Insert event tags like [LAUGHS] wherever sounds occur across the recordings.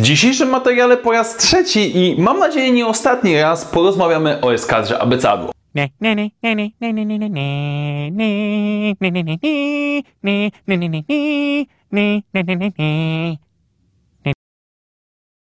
W dzisiejszym materiale po raz trzeci i mam nadzieję nie ostatni raz porozmawiamy o eskadrze abecadło.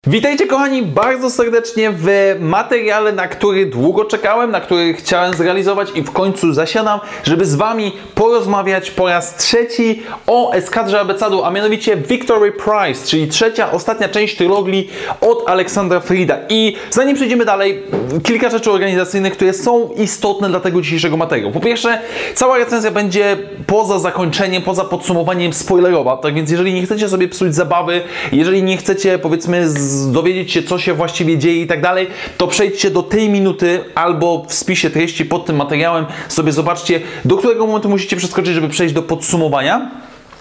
Witajcie kochani bardzo serdecznie w materiale, na który długo czekałem, na który chciałem zrealizować i w końcu zasiadam, żeby z Wami porozmawiać po raz trzeci o eskadrze abecadu, a mianowicie Victory Prize, czyli trzecia, ostatnia część trylogii od Aleksandra Frida. I zanim przejdziemy dalej, kilka rzeczy organizacyjnych, które są istotne dla tego dzisiejszego materiału. Po pierwsze, cała recenzja będzie poza zakończeniem, poza podsumowaniem spoilerowa, tak więc jeżeli nie chcecie sobie psuć zabawy, jeżeli nie chcecie powiedzmy dowiedzieć się, co się właściwie dzieje i tak dalej, to przejdźcie do tej minuty albo w spisie treści pod tym materiałem. Sobie zobaczcie, do którego momentu musicie przeskoczyć, żeby przejść do podsumowania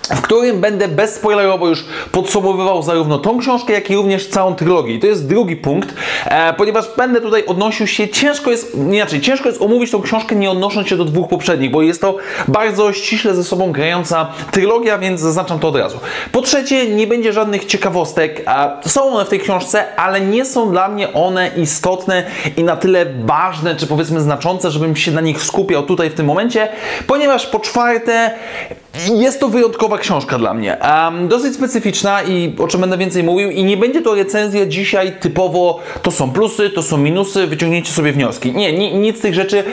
w którym będę bezspoilerowo już podsumowywał zarówno tą książkę, jak i również całą trylogię. I to jest drugi punkt, e, ponieważ będę tutaj odnosił się, ciężko jest, inaczej, ciężko jest omówić tą książkę nie odnosząc się do dwóch poprzednich, bo jest to bardzo ściśle ze sobą grająca trylogia, więc zaznaczam to od razu. Po trzecie, nie będzie żadnych ciekawostek, a są one w tej książce, ale nie są dla mnie one istotne i na tyle ważne, czy powiedzmy znaczące, żebym się na nich skupiał tutaj w tym momencie, ponieważ po czwarte, jest to wyjątkowa książka dla mnie. Um, dosyć specyficzna i o czym będę więcej mówił. I nie będzie to recenzja dzisiaj typowo to są plusy, to są minusy, wyciągnięcie sobie wnioski. Nie, ni, nic z tych rzeczy.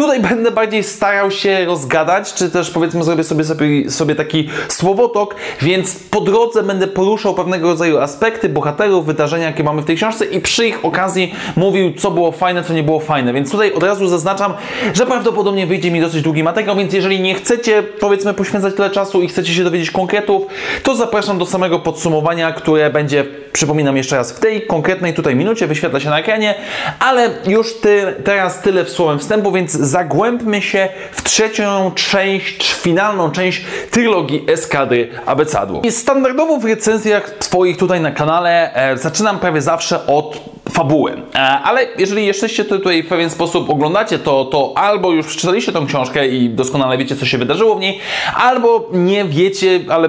Tutaj będę bardziej starał się rozgadać, czy też powiedzmy zrobię sobie, sobie, sobie taki słowotok, więc po drodze będę poruszał pewnego rodzaju aspekty bohaterów, wydarzenia, jakie mamy w tej książce i przy ich okazji mówił, co było fajne, co nie było fajne. Więc tutaj od razu zaznaczam, że prawdopodobnie wyjdzie mi dosyć długi materiał, więc jeżeli nie chcecie powiedzmy poświęcać tyle czasu i chcecie się dowiedzieć konkretów, to zapraszam do samego podsumowania, które będzie, przypominam jeszcze raz, w tej konkretnej tutaj minucie, wyświetla się na ekranie, ale już ty, teraz tyle w słowem wstępu, więc zagłębmy się w trzecią część, finalną część trylogii Eskadry Abecadło. I standardowo w recenzjach swoich tutaj na kanale e, zaczynam prawie zawsze od fabuły. E, ale jeżeli jeszczeście tutaj w pewien sposób oglądacie, to, to albo już przeczytaliście tą książkę i doskonale wiecie, co się wydarzyło w niej, albo nie wiecie, ale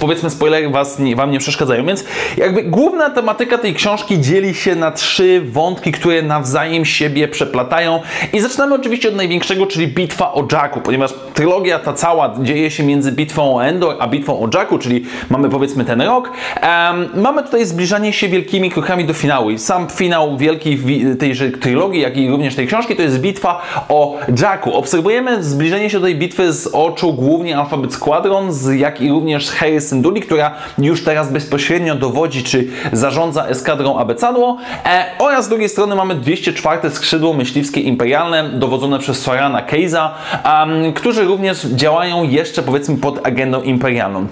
powiedzmy spoilery was nie, wam nie przeszkadzają. Więc jakby główna tematyka tej książki dzieli się na trzy wątki, które nawzajem siebie przeplatają. I zaczynamy oczywiście od największego, czyli bitwa o Jacku, ponieważ trylogia ta cała dzieje się między bitwą o Endor a bitwą o Jacku, czyli mamy powiedzmy ten rok. Um, mamy tutaj zbliżanie się wielkimi krokami do finału sam finał wielkiej tejże trylogii, jak i również tej książki, to jest bitwa o Jacku. Obserwujemy zbliżenie się do tej bitwy z oczu głównie Alphabet Squadron, jak i również Harry Synduli, która już teraz bezpośrednio dowodzi, czy zarządza eskadrą Abecadło. E, oraz z drugiej strony mamy 204 skrzydło myśliwskie imperialne, dowodzone przez Sorana Keiza, um, którzy również działają jeszcze powiedzmy pod agendą imperialną.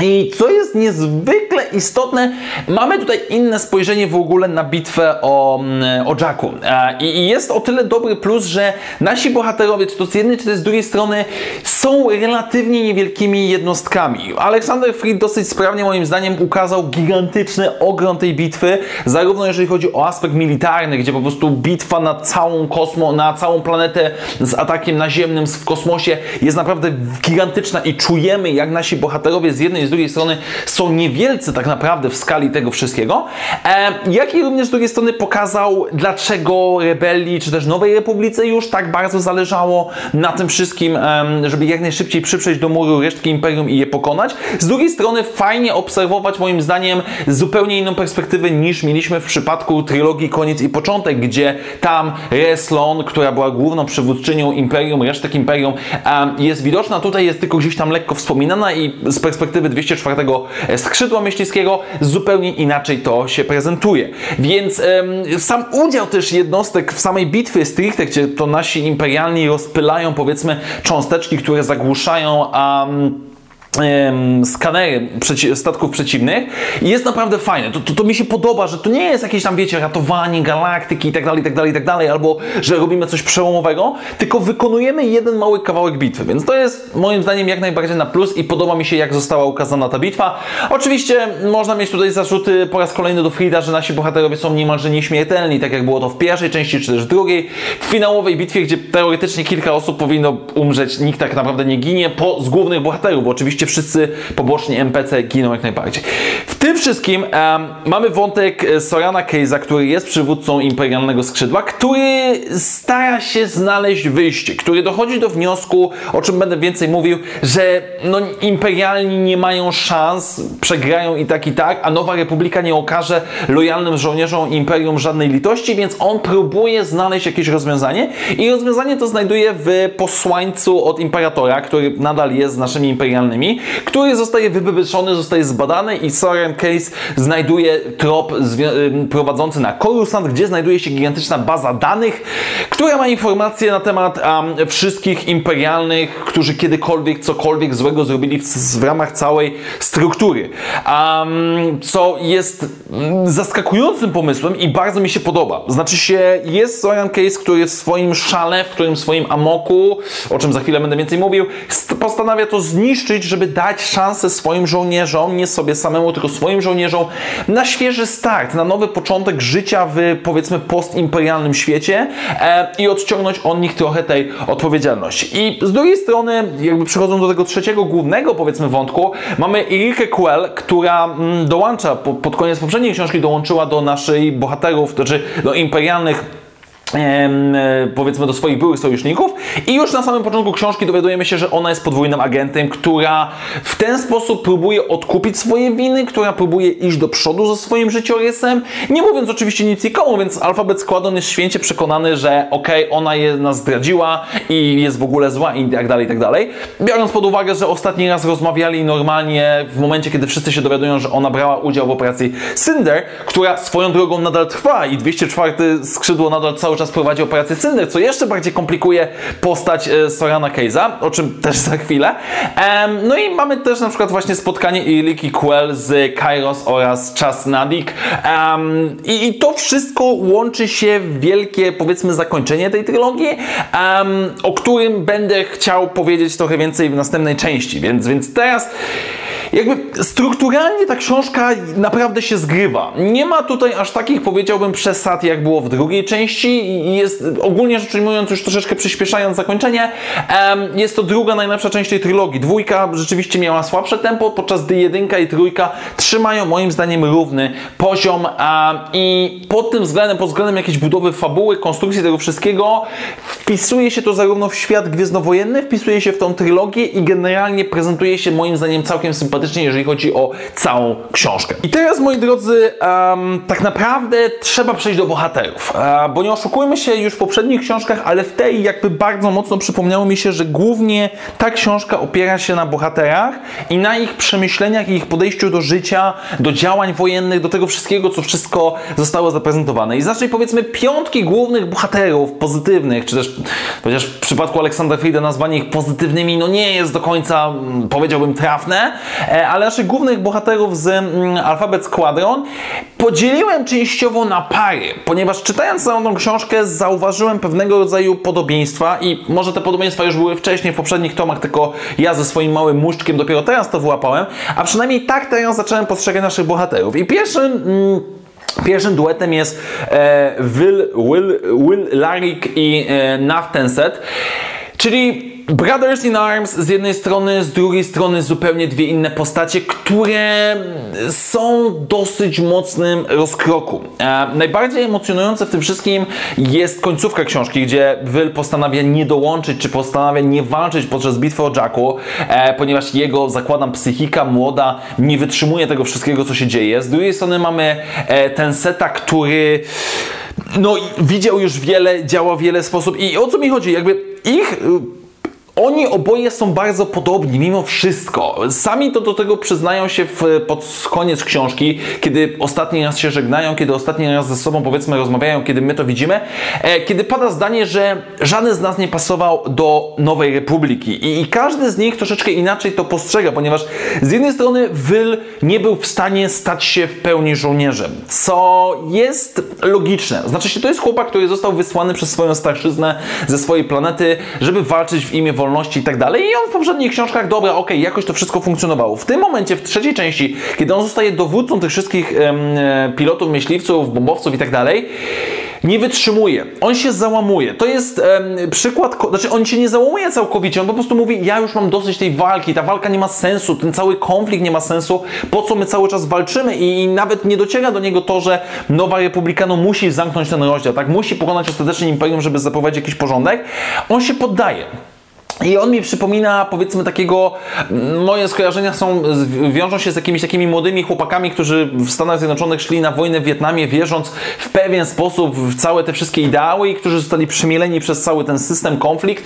I co jest niezwykle istotne, mamy tutaj inne spojrzenie w ogóle na bitwę o, mm, o Jacku. E, I jest o tyle dobry plus, że nasi bohaterowie, czy to z jednej, czy to z drugiej strony, są relatywnie niewielkimi jednostkami. Aleksander Fried dosyć sprawnie moim zdaniem ukazał gigantyczny ogrom tej bitwy, zarówno jeżeli chodzi o aspekt militarny, gdzie po prostu bitwa na całą kosmo, na całą planetę z atakiem naziemnym w kosmosie jest naprawdę gigantyczna i czujemy, jak nasi bohaterowie z jednej z drugiej strony są niewielcy tak naprawdę w skali tego wszystkiego, e, jak i również z drugiej strony pokazał, dlaczego rebelii, czy też Nowej Republice już tak bardzo zależało na tym wszystkim, żeby jak najszybciej przyprzeć do muru resztki Imperium i je pokonać. Z drugiej strony fajnie obserwować moim zdaniem zupełnie inną perspektywę niż mieliśmy w przypadku trylogii Koniec i Początek, gdzie tam Reslon, która była główną przywódczynią Imperium, resztek Imperium, jest widoczna. Tutaj jest tylko gdzieś tam lekko wspominana i z perspektywy 204 skrzydła myśliwskiego zupełnie inaczej to się prezentuje. Więc sam udział też jednostek w samej bitwie stricte, gdzie to nasi imperialni rozpylają powiedzmy cząsteczki, które zagłuszają um, skanery przeci statków przeciwnych i jest naprawdę fajne. To, to, to, mi się podoba, że to nie jest jakieś tam, wiecie, ratowanie galaktyki i tak dalej, tak dalej, tak dalej, albo że robimy coś przełomowego, tylko wykonujemy jeden mały kawałek bitwy, więc to jest moim zdaniem jak najbardziej na plus i podoba mi się, jak została ukazana ta bitwa. Oczywiście można mieć tutaj zarzuty po raz kolejny do Frida, że nasi bohaterowie są niemalże nieśmiertelni, tak jak było to w pierwszej części, czy też w drugiej. W finałowej bitwie, gdzie teoretycznie kilka osób powinno umrzeć, nikt tak naprawdę nie ginie, po, z głównych bohaterów, bo oczywiście oczywiście wszyscy poboczni NPC giną jak najbardziej. W tym wszystkim um, mamy wątek Sorana Case'a, który jest przywódcą imperialnego skrzydła, który stara się znaleźć wyjście, który dochodzi do wniosku, o czym będę więcej mówił, że no, imperialni nie mają szans, przegrają i tak i tak, a Nowa Republika nie okaże lojalnym żołnierzom imperium żadnej litości, więc on próbuje znaleźć jakieś rozwiązanie i rozwiązanie to znajduje w posłańcu od imperatora, który nadal jest z naszymi imperialnymi, który zostaje wybyczony, zostaje zbadany i Soren Case znajduje trop prowadzący na Coruscant, gdzie znajduje się gigantyczna baza danych, która ma informacje na temat um, wszystkich imperialnych, którzy kiedykolwiek cokolwiek złego zrobili w, w ramach całej struktury. Um, co jest zaskakującym pomysłem i bardzo mi się podoba. Znaczy się, jest Soran Case, który w swoim szale, w którym swoim amoku, o czym za chwilę będę więcej mówił, postanawia to zniszczyć, żeby dać szansę swoim żołnierzom, nie sobie samemu, tylko swoim żołnierzom, na świeży start, na nowy początek życia w powiedzmy postimperialnym świecie e, i odciągnąć od nich trochę tej odpowiedzialności. I z drugiej strony, jakby przechodząc do tego trzeciego głównego powiedzmy wątku, mamy Erike Quell, która mm, dołącza po, pod koniec poprzedniej książki dołączyła do naszej bohaterów, to znaczy do imperialnych powiedzmy do swoich byłych sojuszników i już na samym początku książki dowiadujemy się, że ona jest podwójnym agentem, która w ten sposób próbuje odkupić swoje winy, która próbuje iść do przodu ze swoim życiorysem, nie mówiąc oczywiście nic nikomu, więc Alfabet Składon jest święcie przekonany, że okej, okay, ona je, nas zdradziła i jest w ogóle zła i tak dalej, i tak dalej. Biorąc pod uwagę, że ostatni raz rozmawiali normalnie w momencie, kiedy wszyscy się dowiadują, że ona brała udział w operacji Cinder, która swoją drogą nadal trwa i 204 skrzydło nadal cały czas prowadzi operację Cinder, co jeszcze bardziej komplikuje postać e, Sorana Case'a, o czym [LAUGHS] też za chwilę. No i mamy też na przykład właśnie spotkanie Iliki Quell z Kairos oraz Chas Nadik. I to wszystko łączy się w wielkie, powiedzmy, zakończenie tej trylogii, o którym będę chciał powiedzieć trochę więcej w następnej części. Więc, więc teraz jakby strukturalnie ta książka naprawdę się zgrywa. Nie ma tutaj aż takich, powiedziałbym, przesad, jak było w drugiej części jest, ogólnie rzecz ujmując, już troszeczkę przyspieszając zakończenie, jest to druga najlepsza część tej trylogii. Dwójka rzeczywiście miała słabsze tempo, podczas gdy jedynka i trójka trzymają moim zdaniem równy poziom i pod tym względem, pod względem jakiejś budowy fabuły, konstrukcji tego wszystkiego, wpisuje się to zarówno w świat gwiezdnowojenny, wpisuje się w tą trylogię i generalnie prezentuje się moim zdaniem całkiem sympatycznie sympatycznie, jeżeli chodzi o całą książkę. I teraz, moi drodzy, um, tak naprawdę trzeba przejść do bohaterów, um, bo nie oszukujmy się już w poprzednich książkach, ale w tej jakby bardzo mocno przypomniało mi się, że głównie ta książka opiera się na bohaterach i na ich przemyśleniach i ich podejściu do życia, do działań wojennych, do tego wszystkiego, co wszystko zostało zaprezentowane. I znacznie powiedzmy piątki głównych bohaterów pozytywnych, czy też chociaż w przypadku Aleksandra Frieda nazwanie ich pozytywnymi no nie jest do końca, mm, powiedziałbym, trafne, E, ale naszych głównych bohaterów z mm, Alphabet Squadron podzieliłem częściowo na pary, ponieważ czytając całą tą książkę zauważyłem pewnego rodzaju podobieństwa i może te podobieństwa już były wcześniej w poprzednich tomach, tylko ja ze swoim małym muszczkiem dopiero teraz to wyłapałem, a przynajmniej tak teraz zacząłem postrzegać naszych bohaterów. I pierwszym... Mm, Pierwszym duetem jest e, Will, Will, Will Larik i e, Naftenset, czyli Brothers in Arms z jednej strony, z drugiej strony zupełnie dwie inne postacie, które są dosyć mocnym rozkroku. E, najbardziej emocjonujące w tym wszystkim jest końcówka książki, gdzie Will postanawia nie dołączyć, czy postanawia nie walczyć podczas bitwy o Jacku, e, ponieważ jego, zakładam, psychika młoda nie wytrzymuje tego wszystkiego, co się dzieje. Z drugiej strony mamy e, ten seta, który no widział już wiele, działa w wiele sposób i o co mi chodzi? Jakby ich oni oboje są bardzo podobni, mimo wszystko. Sami to do tego przyznają się w, pod koniec książki, kiedy ostatni raz się żegnają, kiedy ostatni raz ze sobą powiedzmy rozmawiają, kiedy my to widzimy, e, kiedy pada zdanie, że żaden z nas nie pasował do Nowej Republiki. I, I, każdy z nich troszeczkę inaczej to postrzega, ponieważ z jednej strony Will nie był w stanie stać się w pełni żołnierzem, co jest logiczne. Znaczy się, to jest chłopak, który został wysłany przez swoją starszyznę ze swojej planety, żeby walczyć w imię wolności i tak dalej. I on w poprzednich książkach, dobra, okej, jakoś to wszystko funkcjonowało. W tym momencie, w trzeciej części, kiedy on zostaje dowódcą tych wszystkich em, pilotów, myśliwców, bombowców i tak dalej, nie wytrzymuje, on się załamuje. To jest przykład, znaczy on się nie załamuje całkowicie, on po prostu mówi, ja już mam dosyć tej walki, ta walka nie ma sensu, ten cały konflikt nie ma sensu, po co my cały czas walczymy i, i nawet nie dociera do niego to, że Nowa Republika no, musi zamknąć ten rozdział, tak, musi pokonać ostatecznie Imperium, żeby zaprowadzić jakiś porządek. On się poddaje. I on mi przypomina, powiedzmy, takiego. mm, Moje skojarzenia są, wiążą się z jakimiś takimi młodymi chłopakami, którzy w Stanach Zjednoczonych szli na wojnę w Wietnamie, wierząc w pewien sposób w całe te wszystkie ideały, i którzy zostali przemieleni przez cały ten system, konflikt,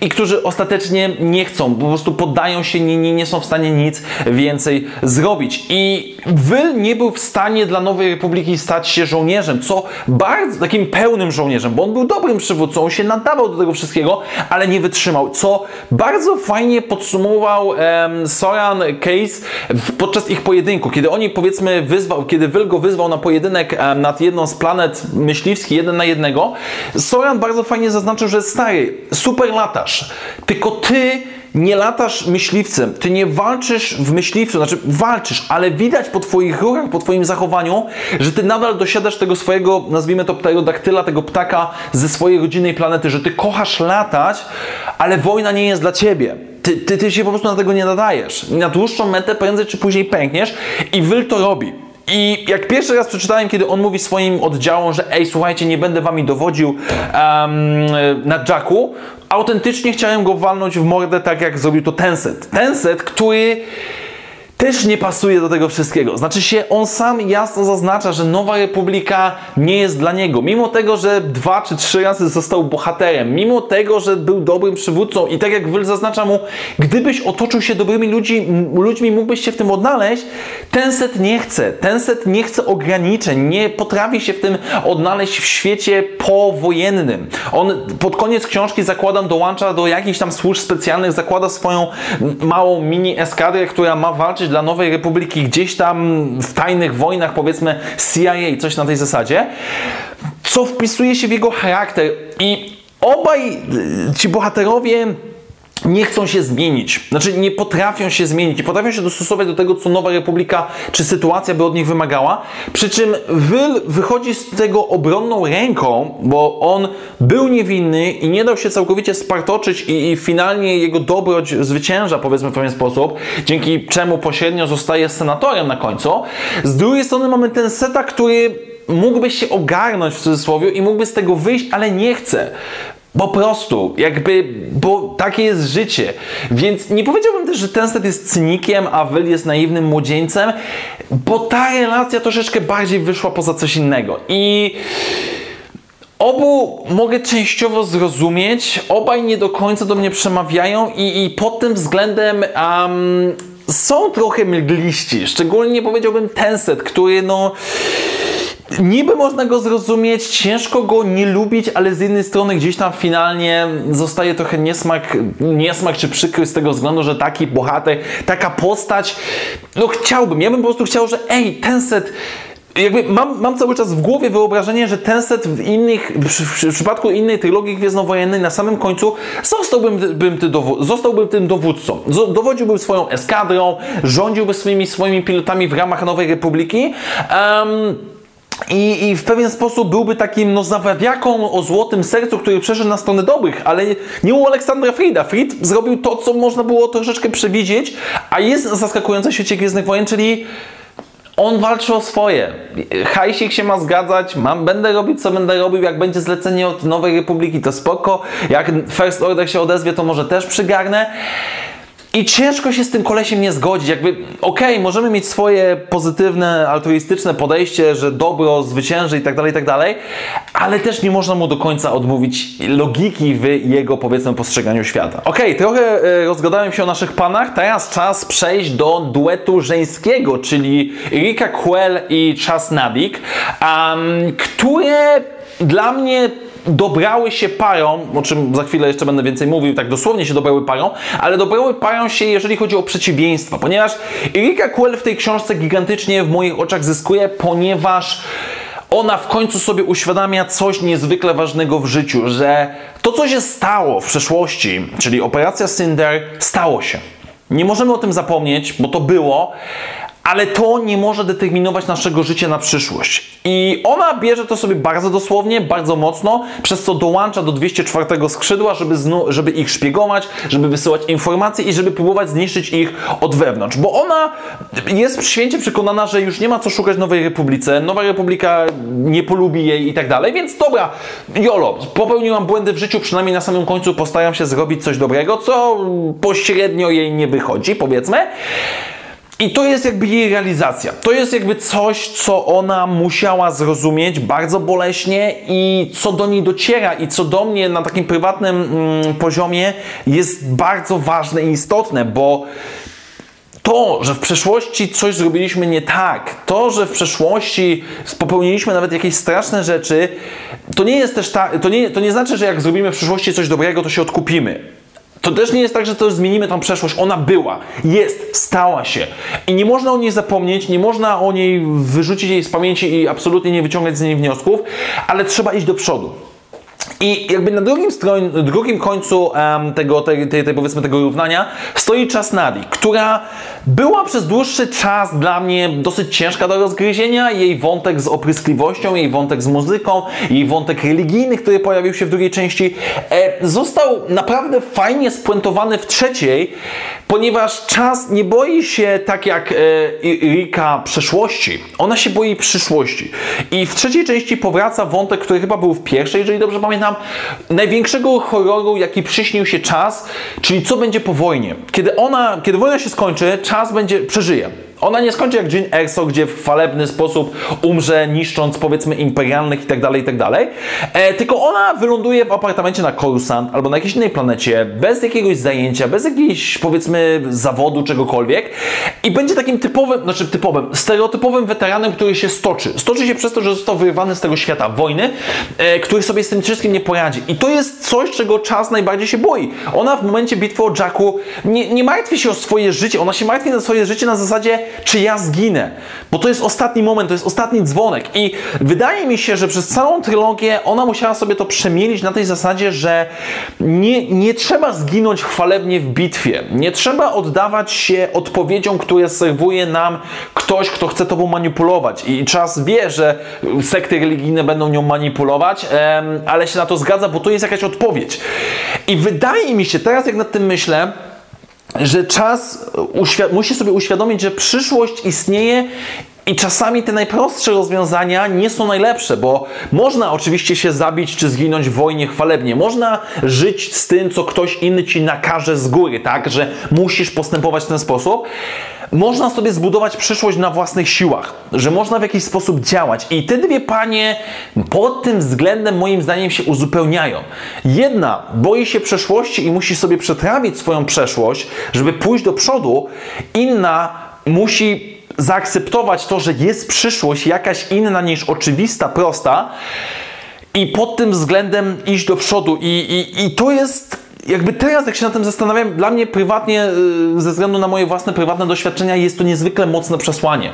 i którzy ostatecznie nie chcą, po prostu poddają się, nie, nie, nie są w stanie nic więcej zrobić. I Will nie był w stanie dla Nowej Republiki stać się żołnierzem, co bardzo takim pełnym żołnierzem, bo on był dobrym przywódcą, on się nadawał do tego wszystkiego, ale nie wytrzymał, co bardzo fajnie podsumował em, Soran Case podczas ich pojedynku, kiedy oni powiedzmy wyzwał, kiedy Will go wyzwał na pojedynek em, nad jedną z planet myśliwski, jeden na jednego, Soran bardzo fajnie zaznaczył, że stary, super latasz, tylko ty nie latasz myśliwcem, ty nie walczysz w myśliwcu, znaczy walczysz, ale widać po twoich ruchach, po twoim zachowaniu, że ty nadal dosiadasz tego swojego, nazwijmy to pterodaktyla, tego ptaka ze swojej rodzinnej planety, że ty kochasz latać, ale wojna nie jest dla ciebie. Ty, ty, ty się po prostu na tego nie nadajesz. I na dłuższą metę prędzej czy później pękniesz i Will to robi. I jak pierwszy raz przeczytałem, kiedy on mówi swoim oddziałom, że ej, słuchajcie, nie będę wami dowodził um, na Jacku, autentycznie chciałem go walnąć w mordę, tak jak zrobił to Tencent. Tencent, który też nie pasuje do tego wszystkiego. Znaczy się, on sam jasno zaznacza, że Nowa Republika nie jest dla niego. Mimo tego, że dwa czy trzy razy został bohaterem, mimo tego, że był dobrym przywódcą i tak jak Will zaznacza mu, gdybyś otoczył się dobrymi ludzi, ludźmi, mógłbyś się w tym odnaleźć, ten set nie chce. Ten set nie chce ograniczeń, nie potrafi się w tym odnaleźć w świecie powojennym. On pod koniec książki zakładam dołącza do jakichś tam służb specjalnych, zakłada swoją małą mini eskadrę, która ma walczyć dla Nowej Republiki gdzieś tam w tajnych wojnach, powiedzmy CIA, coś na tej zasadzie, co wpisuje się w jego charakter. I obaj ci bohaterowie nie chcą się zmienić. Znaczy nie potrafią się zmienić, nie potrafią się dostosować do tego, co Nowa Republika czy sytuacja by od nich wymagała. Przy czym Will wychodzi z tego obronną ręką, bo on był niewinny i nie dał się całkowicie spartoczyć i, i finalnie jego dobroć zwycięża, powiedzmy w pewien sposób, dzięki czemu pośrednio zostaje senatorem na końcu. Z drugiej strony mamy ten seta, który mógłby się ogarnąć w cudzysłowie i mógłby z tego wyjść, ale nie chce. Po prostu, jakby, bo takie jest życie. Więc nie powiedziałbym też, że ten set jest cynikiem, a Will jest naiwnym młodzieńcem, bo ta relacja troszeczkę bardziej wyszła poza coś innego. I obu mogę częściowo zrozumieć, obaj nie do końca do mnie przemawiają i, i pod tym względem um, są trochę mgliści. Szczególnie powiedziałbym ten set, który no niby można go zrozumieć, ciężko go nie lubić, ale z jednej strony gdzieś tam finalnie zostaje trochę niesmak, niesmak czy przykry z tego względu, że taki bohater, taka postać, no chciałbym, ja bym po prostu chciał, że ej, ten set jakby mam, mam cały czas w głowie wyobrażenie, że ten set w innych, w przypadku innej trylogii Gwiezdnowojennej na samym końcu zostałbym, bym ty dowo- zostałbym tym dowódcą. Dowodziłbym swoją eskadrą, rządziłby swoimi, swoimi pilotami w ramach Nowej Republiki. Em, i, I w pewien sposób byłby takim no, zawawiaką o złotym sercu, który przeszedł na stronę dobrych, ale nie u Aleksandra Frida. Fried zrobił to, co można było troszeczkę przewidzieć, a jest zaskakujące w świecie Gwiezdnych Wojen, czyli on walczy o swoje. Hajsik się ma zgadzać, mam, będę robić co będę robił, jak będzie zlecenie od Nowej Republiki to spoko, jak First Order się odezwie to może też przygarnę. I ciężko się z tym kolesiem nie zgodzić. Jakby, okej, możemy mieć swoje pozytywne, altruistyczne podejście, że dobro zwycięży i tak dalej, i tak dalej, ale też nie można mu do końca odmówić logiki w jego, powiedzmy, postrzeganiu świata. Okej, trochę e, rozgadałem się o naszych panach, teraz czas przejść do duetu żeńskiego, czyli Rika Quell i Chas Nabik, um, które dla mnie dobrały się parą, o czym za chwilę jeszcze będę więcej mówił, tak dosłownie się dobrały parą, ale dobrały parą się, jeżeli chodzi o przeciwieństwa, ponieważ Erika Quell w tej książce gigantycznie w moich oczach zyskuje, ponieważ ona w końcu sobie uświadamia coś niezwykle ważnego w życiu, że to, co się stało w przeszłości, czyli operacja Cinder, stało się. Nie możemy o tym zapomnieć, bo to było, ale to nie może determinować naszego życia na przyszłość. I ona bierze to sobie bardzo dosłownie, bardzo mocno, przez co dołącza do 204 skrzydła, żeby, żeby ich szpiegować, żeby wysyłać informacje i żeby próbować zniszczyć ich od wewnątrz. Bo ona jest święcie przekonana, że już nie ma co szukać Nowej Republice, Nowa Republika nie polubi jej i tak dalej, więc dobra, jolo, popełniłam błędy w życiu, przynajmniej na samym końcu postaram się zrobić coś dobrego, co pośrednio jej nie wychodzi, powiedzmy. I to jest jakby jej realizacja. To jest jakby coś, co ona musiała zrozumieć bardzo boleśnie i co do niej dociera i co do mnie na takim prywatnym mm, poziomie jest bardzo ważne i istotne, bo to, że w przeszłości coś zrobiliśmy nie tak, to, że w przeszłości popełniliśmy nawet jakieś straszne rzeczy, to nie jest też ta, to nie, to nie znaczy, że jak zrobimy w przyszłości coś dobrego, to się odkupimy. To też nie jest tak, że to zmienimy tą przeszłość. Ona była, jest, stała się. I nie można o niej zapomnieć, nie można o niej wyrzucić jej z pamięci i absolutnie nie wyciągać z niej wniosków, ale trzeba iść do przodu. I jakby na drugim, drugim końcu um, tego, powiedzmy tego równania stoi czas Nadi, która była przez dłuższy czas dla mnie dosyć ciężka do rozgryzienia. Jej wątek z opryskliwością, jej wątek z muzyką, jej wątek religijny, który pojawił się w drugiej części, e, został naprawdę fajnie spuentowany w trzeciej, ponieważ czas nie boi się tak jak e, Rika przeszłości, ona się boi przyszłości. I w trzeciej części powraca wątek, który chyba był w pierwszej, jeżeli dobrze pamiętam, największego horroru, jaki przyśnił się czas, czyli co będzie po wojnie. Kiedy ona, kiedy wojna się skończy, czas będzie, przeżyje. Ona nie skończy jak Jean Erso, gdzie w chwalebny sposób umrze, niszcząc powiedzmy imperialnych itd., tak itd., tak e, tylko ona wyląduje w apartamencie na Coruscant albo na jakiejś innej planecie, bez jakiegoś zajęcia, bez jakiegoś powiedzmy zawodu, czegokolwiek i będzie takim typowym, znaczy typowym, stereotypowym weteranem, który się stoczy. Stoczy się przez to, że został wyrwany z tego świata wojny, e, który sobie z tym wszystkim nie poradzi. I to jest coś, czego czas najbardziej się boi. Ona w momencie bitwy o Jacku nie, nie martwi się o swoje życie, ona się martwi na swoje życie na zasadzie czy ja zginę. Bo to jest ostatni moment, to jest ostatni dzwonek. I wydaje mi się, że przez całą trylogię ona musiała sobie to przemielić na tej zasadzie, że nie, nie trzeba zginąć chwalebnie w bitwie. Nie trzeba oddawać się odpowiedziom, które serwuje nam ktoś, kto chce tobą manipulować. I czas wie, że sekty religijne będą nią manipulować, ale się na to zgadza, bo to jest jakaś odpowiedź. I wydaje mi się, teraz jak nad tym myślę, że czas musi sobie uświadomić, że przyszłość istnieje i czasami te najprostsze rozwiązania nie są najlepsze, bo można oczywiście się zabić czy zginąć w wojnie chwalebnie. Można żyć z tym, co ktoś inny ci nakaże z góry, tak, że musisz postępować w ten sposób można sobie zbudować przyszłość na własnych siłach, że można w jakiś sposób działać. I te dwie panie pod tym względem moim zdaniem się uzupełniają. Jedna boi się przeszłości i musi sobie przetrawić swoją przeszłość, żeby pójść do przodu. Inna musi zaakceptować to, że jest przyszłość jakaś inna niż oczywista, prosta i pod tym względem iść do przodu. I, i, i to jest jakby teraz, jak się na tym zastanawiam, dla mnie prywatnie, y, ze względu na moje własne prywatne doświadczenia, jest to niezwykle mocne przesłanie.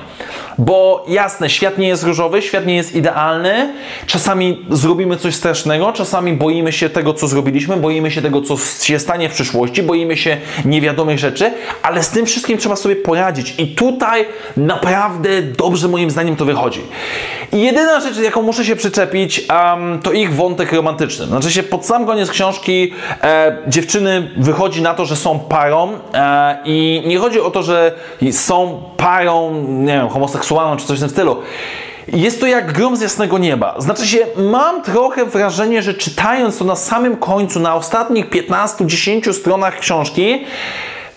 Bo jasne, świat nie jest różowy, świat nie jest idealny. Czasami zrobimy coś strasznego, czasami boimy się tego, co zrobiliśmy, boimy się tego, co się stanie w przyszłości, boimy się niewiadomych rzeczy, ale z tym wszystkim trzeba sobie poradzić. I tutaj naprawdę dobrze moim zdaniem to wychodzi. I jedyna rzecz, jaką muszę się przyczepić, um, to ich wątek romantyczny. Znaczy się pod sam koniec książki e, dziewczyny wychodzi na to, że są parą e, i nie chodzi o to, że są parą, nie wiem, homoseksualną czy coś w tym stylu. Jest to jak grom z jasnego nieba. Znaczy się, mam trochę wrażenie, że czytając to na samym końcu, na ostatnich 15-10 stronach książki,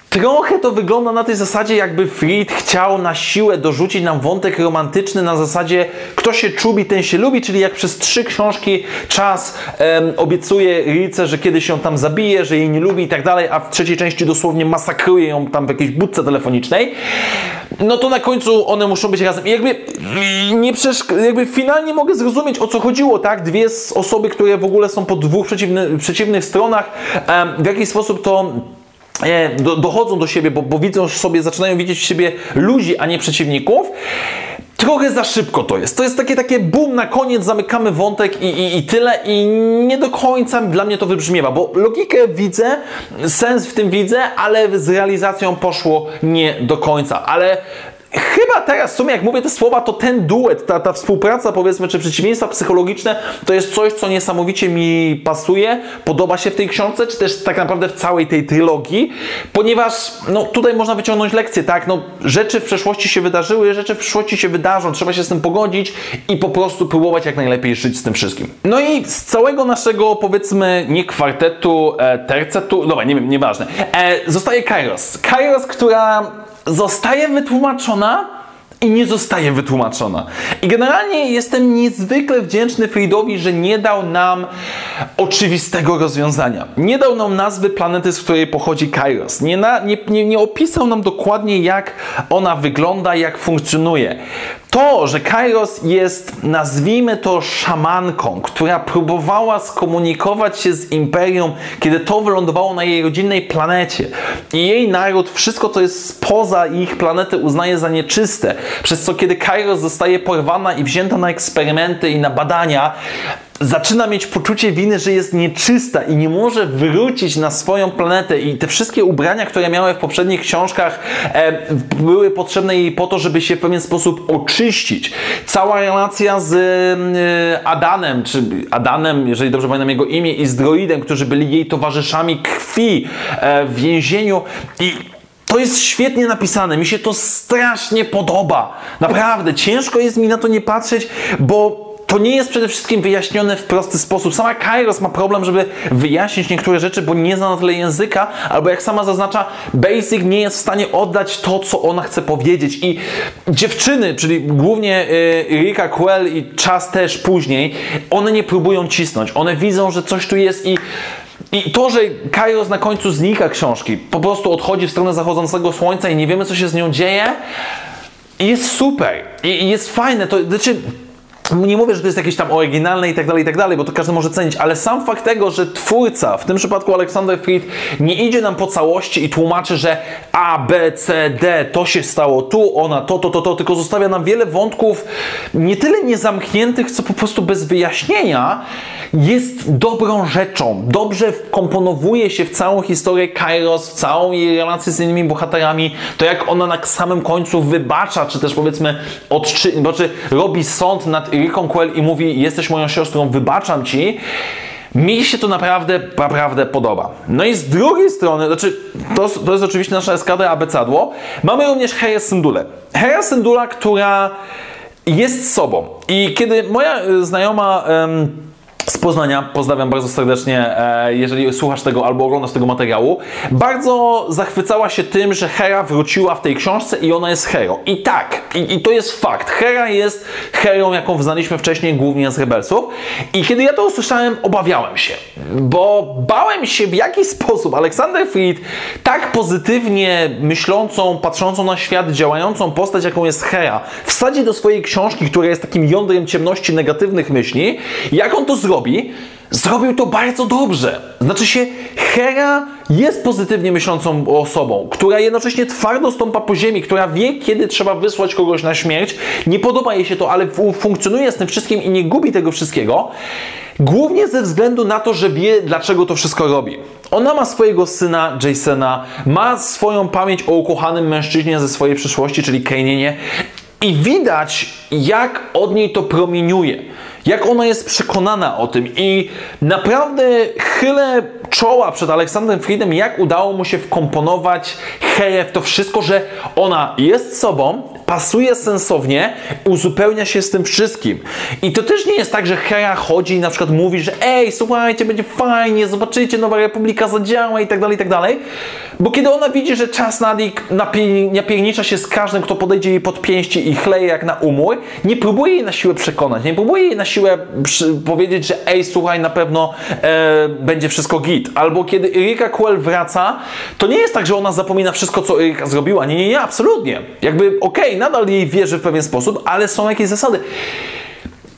Trochę to wygląda na tej zasadzie, jakby Fried chciał na siłę dorzucić nam wątek romantyczny na zasadzie kto się czubi, ten się lubi, czyli jak przez trzy książki czas um, obiecuje Rice, że kiedyś ją tam zabije, że jej nie lubi i tak dalej, a w trzeciej części dosłownie masakruje ją tam w jakiejś budce telefonicznej, no to na końcu one muszą być razem. I jakby nie przeszk- jakby finalnie mogę zrozumieć o co chodziło, tak? Dwie osoby, które w ogóle są po dwóch przeciwny, przeciwnych stronach, um, w jakiś sposób to do, dochodzą do siebie, bo, bo widzą sobie, zaczynają widzieć w siebie ludzi, a nie przeciwników. Trochę za szybko to jest. To jest takie, takie boom, na koniec zamykamy wątek i, i, i tyle i nie do końca dla mnie to wybrzmiewa, bo logikę widzę, sens w tym widzę, ale z realizacją poszło nie do końca. Ale chyba teraz, w sumie jak mówię te słowa, to ten duet, ta, ta współpraca powiedzmy, czy przeciwieństwa psychologiczne, to jest coś, co niesamowicie mi pasuje, podoba się w tej książce, czy też tak naprawdę w całej tej trylogii, ponieważ no, tutaj można wyciągnąć lekcję, tak, no, rzeczy w przeszłości się wydarzyły, rzeczy w przyszłości się wydarzą, trzeba się z tym pogodzić i po prostu próbować jak najlepiej żyć z tym wszystkim. No i z całego naszego, powiedzmy, nie kwartetu, e, tercetu, dobra, nie wiem, nieważne, e, zostaje Kairos. Kairos, która zostaje wytłumaczona i nie zostaje wytłumaczona. I generalnie jestem niezwykle wdzięczny Friedowi, że nie dał nam oczywistego rozwiązania. Nie dał nam nazwy planety, z której pochodzi Kairos. Nie, na, nie, nie, nie opisał nam dokładnie, jak ona wygląda, jak funkcjonuje. To, że Kairos jest, nazwijmy to, szamanką, która próbowała skomunikować się z imperium, kiedy to wylądowało na jej rodzinnej planecie. I jej naród wszystko, co jest spoza ich planety, uznaje za nieczyste. Przez co, kiedy Kairos zostaje porwana i wzięta na eksperymenty i na badania, zaczyna mieć poczucie winy, że jest nieczysta i nie może wrócić na swoją planetę i te wszystkie ubrania, które miały w poprzednich książkach e, były potrzebne jej po to, żeby się w pewien sposób oczyścić. Cała relacja z e, Adanem, czy Adanem, jeżeli dobrze pamiętam jego imię, i z droidem, którzy byli jej towarzyszami krwi e, w więzieniu i to jest świetnie napisane, mi się to strasznie podoba. Naprawdę, ciężko jest mi na to nie patrzeć, bo to nie jest przede wszystkim wyjaśnione w prosty sposób. Sama Kairos ma problem, żeby wyjaśnić niektóre rzeczy, bo nie zna na tyle języka, albo jak sama zaznacza, Basic nie jest w stanie oddać to, co ona chce powiedzieć. I dziewczyny, czyli głównie y, Rika Quell i czas też później, one nie próbują cisnąć. One widzą, że coś tu jest i i to, że Kairos na końcu znika książki, po prostu odchodzi w stronę zachodzącego słońca i nie wiemy, co się z nią dzieje, jest super. I jest fajne. To znaczy, nie mówię, że to jest jakieś tam oryginalne i tak dalej, i tak dalej, bo to każdy może cenić, ale sam fakt tego, że twórca, w tym przypadku Aleksander Fried, nie idzie nam po całości i tłumaczy, że A, B, C, D, to się stało tu, ona, to, to, to, to, tylko zostawia nam wiele wątków nie tyle niezamkniętych, co po prostu bez wyjaśnienia, jest dobrą rzeczą. Dobrze wkomponowuje się w całą historię Kairos, w całą jej relację z innymi bohaterami, to jak ona na samym końcu wybacza, czy też powiedzmy odczy, znaczy robi sąd nad Quell i mówi, jesteś moją siostrą, wybaczam ci. Mi się to naprawdę, naprawdę podoba. No i z drugiej strony, znaczy, to, to jest oczywiście nasza eskadra abecadło, mamy również Heja Syndulę. Heja Syndula, która jest sobą. I kiedy moja e, znajoma... Um, z Poznania. Pozdrawiam bardzo serdecznie, e, jeżeli słuchasz tego albo oglądasz tego materiału. Bardzo zachwycała się tym, że Hera wróciła w tej książce i ona jest Hero. I tak, i, i to jest fakt. Hera jest Herą, jaką znaliśmy wcześniej, głównie z Rebelsów. I kiedy ja to usłyszałem, obawiałem się, bo bałem się w jaki sposób Aleksander Fried tak pozytywnie myślącą, patrzącą na świat, działającą postać, jaką jest Hera, wsadzi do swojej książki, która jest takim jądrem ciemności negatywnych myśli, jak on to zrobi zrobi, zrobił to bardzo dobrze. Znaczy się, Hera jest pozytywnie myślącą osobą, która jednocześnie twardo stąpa po ziemi, która wie, kiedy trzeba wysłać kogoś na śmierć. Nie podoba jej się to, ale funkcjonuje z tym wszystkim i nie gubi tego wszystkiego. Głównie ze względu na to, że wie, dlaczego to wszystko robi. Ona ma swojego syna Jasona, ma swoją pamięć o ukochanym mężczyźnie ze swojej przyszłości, czyli Kanienie, i widać, jak od niej to promieniuje jak ona jest przekonana o tym i naprawdę chylę czoła przed Aleksandrem Friedem, jak udało mu się wkomponować Heję w to wszystko, że ona jest sobą, pasuje sensownie, uzupełnia się z tym wszystkim. I to też nie jest tak, że Hera chodzi i na przykład mówi, że ej, słuchajcie, będzie fajnie, zobaczycie, Nowa Republika zadziała i tak dalej, i tak dalej. Bo kiedy ona widzi, że czas Nadik napiernicza się z każdym, kto podejdzie jej pod pięści i chleje jak na umór, nie próbuje jej na siłę przekonać, nie próbuje jej na siłę powiedzieć, że ej, słuchaj, na pewno e, będzie wszystko git. Albo kiedy Erika Quell wraca, to nie jest tak, że ona zapomina wszystko, co Erika zrobiła. Nie, nie, nie, absolutnie. Jakby, okej, okay, nadal jej wierzy w pewien sposób, ale są jakieś zasady.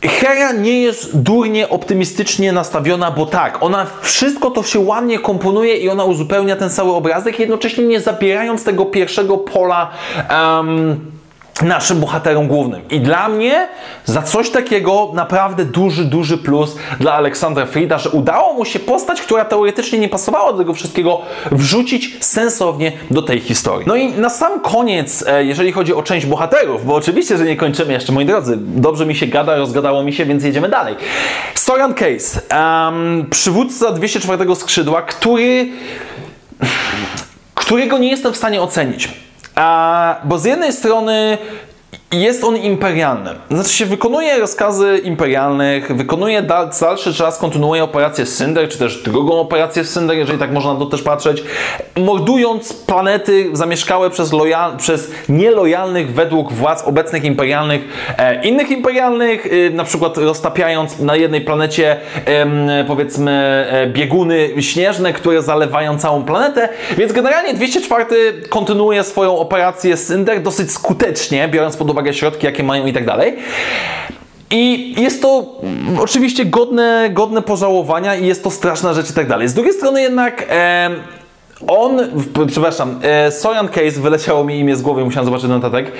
Hera nie jest durnie optymistycznie nastawiona, bo tak, ona wszystko to się ładnie komponuje i ona uzupełnia ten cały obrazek, jednocześnie nie zabierając tego pierwszego pola. Um, naszym bohaterom głównym. I dla mnie za coś takiego naprawdę duży, duży plus dla Aleksandra Frida, że udało mu się postać, która teoretycznie nie pasowała do tego wszystkiego, wrzucić sensownie do tej historii. No i na sam koniec, e, jeżeli chodzi o część bohaterów, bo oczywiście, że nie kończymy jeszcze, moi drodzy, dobrze mi się gada, rozgadało mi się, więc jedziemy dalej. Sorian Case, um, przywódca 204 skrzydła, który którego nie jestem w stanie ocenić. A, bo z jednej strony jest on imperialny. Znaczy się wykonuje rozkazy imperialnych, wykonuje dal, dalszy czas, kontynuuje operację Synder, czy też drugą operację Synder, jeżeli tak można na to też patrzeć, mordując planety zamieszkałe przez, lojal, przez nielojalnych według władz obecnych imperialnych, e, innych imperialnych, e, na przykład roztapiając na jednej planecie e, powiedzmy bieguny śnieżne, które zalewają całą planetę, więc generalnie 204 kontynuuje swoją operację Synder dosyć skutecznie, biorąc pod uwagę uwagę środki, jakie mają i tak dalej. I jest to oczywiście godne, godne pożałowania i jest to straszna rzecz i tak dalej. Z drugiej strony jednak e, on, przepraszam, e, Sojan Case, wyleciało mi imię z głowy, musiałem zobaczyć notatek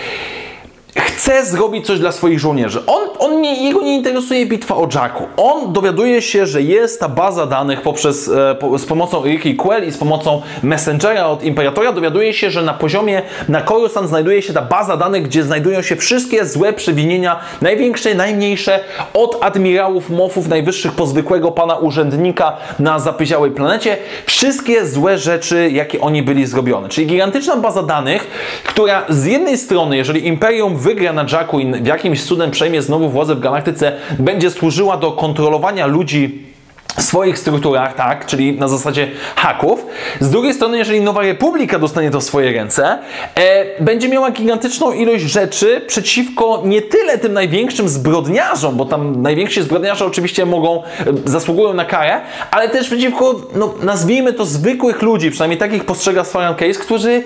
chce zrobić coś dla swoich żołnierzy. On, on nie, jego nie interesuje bitwa o Jacku. On dowiaduje się, że jest ta baza danych poprzez, e, po, z pomocą Quell i z pomocą Messengera od Imperatora. Dowiaduje się, że na poziomie, na Coruscant znajduje się ta baza danych, gdzie znajdują się wszystkie złe przewinienia, największe, najmniejsze, od admirałów, mofów, najwyższych po zwykłego pana urzędnika na zapyziałej planecie. Wszystkie złe rzeczy, jakie oni byli zrobione. Czyli gigantyczna baza danych, która z jednej strony, jeżeli Imperium wygra na Jacku i jakimś cudem przejmie znowu władzę w galaktyce, będzie służyła do kontrolowania ludzi w swoich strukturach, tak, czyli na zasadzie haków. Z drugiej strony, jeżeli Nowa Republika dostanie to w swoje ręce, e, będzie miała gigantyczną ilość rzeczy przeciwko nie tyle tym największym zbrodniarzom, bo tam najwięksi zbrodniarze oczywiście mogą, e, zasługują na karę, ale też przeciwko, no, nazwijmy to zwykłych ludzi, przynajmniej takich postrzega Florian Case, którzy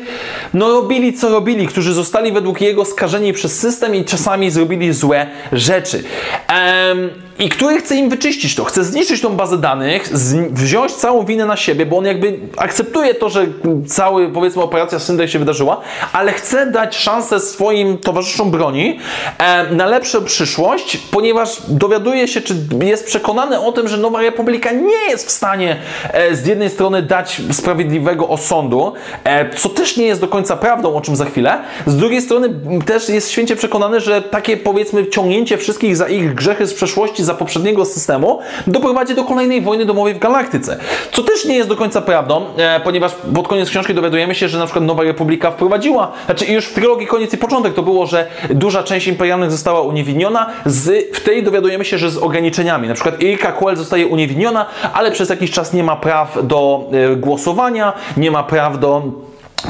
no, robili co robili, którzy zostali według jego skażeni przez system i czasami zrobili złe rzeczy. Ehm, i który chce im wyczyścić to, chce zniszczyć tą bazę danych, wziąć całą winę na siebie, bo on jakby akceptuje to, że cały, powiedzmy, operacja Syndek się wydarzyła, ale chce dać szansę swoim towarzyszom broni e, na lepszą przyszłość, ponieważ dowiaduje się, czy jest przekonany o tym, że Nowa Republika nie jest w stanie e, z jednej strony dać sprawiedliwego osądu, e, co też nie jest do końca prawdą, o czym za chwilę, z drugiej strony też jest święcie przekonany, że takie, powiedzmy, ciągnięcie wszystkich za ich grzechy z przeszłości za poprzedniego systemu doprowadzi do kolejnej wojny domowej w galaktyce. Co też nie jest do końca prawdą, e, ponieważ pod koniec książki dowiadujemy się, że na przykład Nowa Republika wprowadziła, znaczy już w trylogii koniec i początek to było, że duża część imperialnych została uniewinniona, z, w tej dowiadujemy się, że z ograniczeniami. Na przykład Erika Quell zostaje uniewinniona, ale przez jakiś czas nie ma praw do e, głosowania, nie ma praw do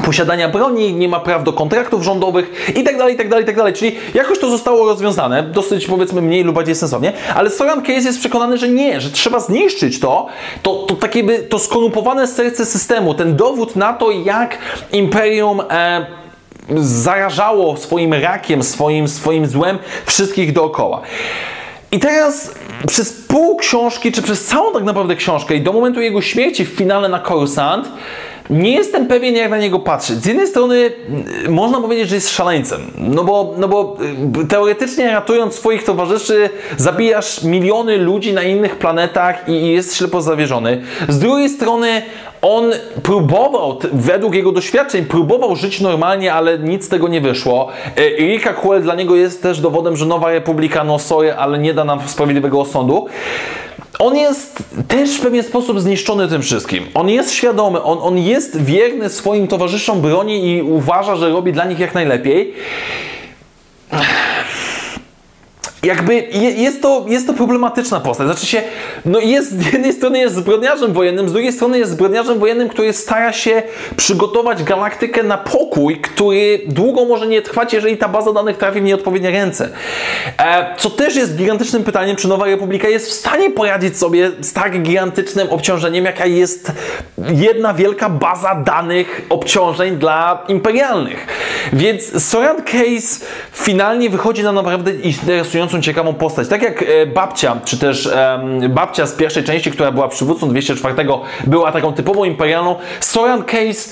posiadania broni, nie ma praw do kontraktów rządowych i tak dalej, i tak dalej, i tak dalej. Czyli jakoś to zostało rozwiązane, dosyć powiedzmy mniej lub bardziej sensownie, ale Soran Case jest przekonany, że nie, że trzeba zniszczyć to, to, to takie by, to skorumpowane serce systemu, ten dowód na to, jak imperium e, zarażało swoim rakiem, swoim, swoim złem wszystkich dookoła. I teraz przez pół książki, czy przez całą tak naprawdę książkę i do momentu jego śmierci w finale na Coruscant, nie jestem pewien, jak na niego patrzeć. Z jednej strony mm, można powiedzieć, że jest szaleńcem, no bo, no bo y, teoretycznie ratując swoich towarzyszy, zabijasz miliony ludzi na innych planetach i jest ślepo zawierzony. Z drugiej strony on próbował, według jego doświadczeń, próbował żyć normalnie, ale nic z tego nie wyszło. Y, Erika Quell dla niego jest też dowodem, że Nowa Republika, no sorry, ale nie da nam sprawiedliwego osądu on jest też w pewien sposób zniszczony tym wszystkim. On jest świadomy, on, on jest wierny swoim towarzyszom broni i uważa, że robi dla nich jak najlepiej jakby jest to, jest to problematyczna postać. Znaczy się, no jest, z jednej strony jest zbrodniarzem wojennym, z drugiej strony jest zbrodniarzem wojennym, który stara się przygotować galaktykę na pokój, który długo może nie trwać, jeżeli ta baza danych trafi w nieodpowiednie ręce. E, co też jest gigantycznym pytaniem, czy Nowa Republika jest w stanie poradzić sobie z tak gigantycznym obciążeniem, jaka jest jedna wielka baza danych obciążeń dla imperialnych. Więc Soran Case finalnie wychodzi na naprawdę interesującą ciekawą postać. Tak jak e, babcia, czy też babcia z pierwszej części, która była przywódcą 204, była taką typową imperialną, Soran Case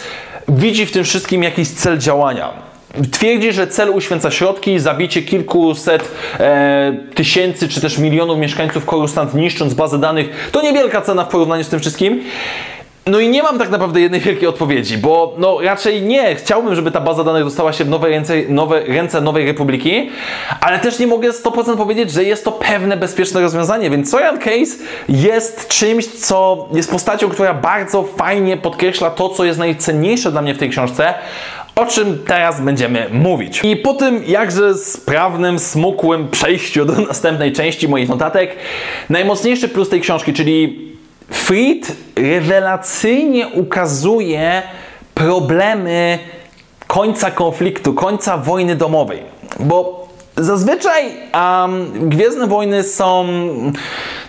widzi w tym wszystkim jakiś cel działania. Twierdzi, że cel uświęca środki, zabicie kilkuset e, tysięcy czy też milionów mieszkańców Korustant, niszcząc bazę danych, to niewielka cena w porównaniu z tym wszystkim. No i nie mam tak naprawdę jednej wielkiej odpowiedzi, bo no raczej nie. Chciałbym, żeby ta baza danych dostała się w nowe ręce, nowe ręce Nowej Republiki, ale też nie mogę 100% powiedzieć, że jest to pewne bezpieczne rozwiązanie, więc Sorian Case jest czymś, co jest postacią, która bardzo fajnie podkreśla to, co jest najcenniejsze dla mnie w tej książce, o czym teraz będziemy mówić. I po tym jakże sprawnym, smukłym przejściu do [LAUGHS] następnej części moich notatek, najmocniejszy plus tej książki, czyli Fried rewelacyjnie ukazuje problemy końca konfliktu, końca wojny domowej. Bo zazwyczaj um, Gwiezdne Wojny są,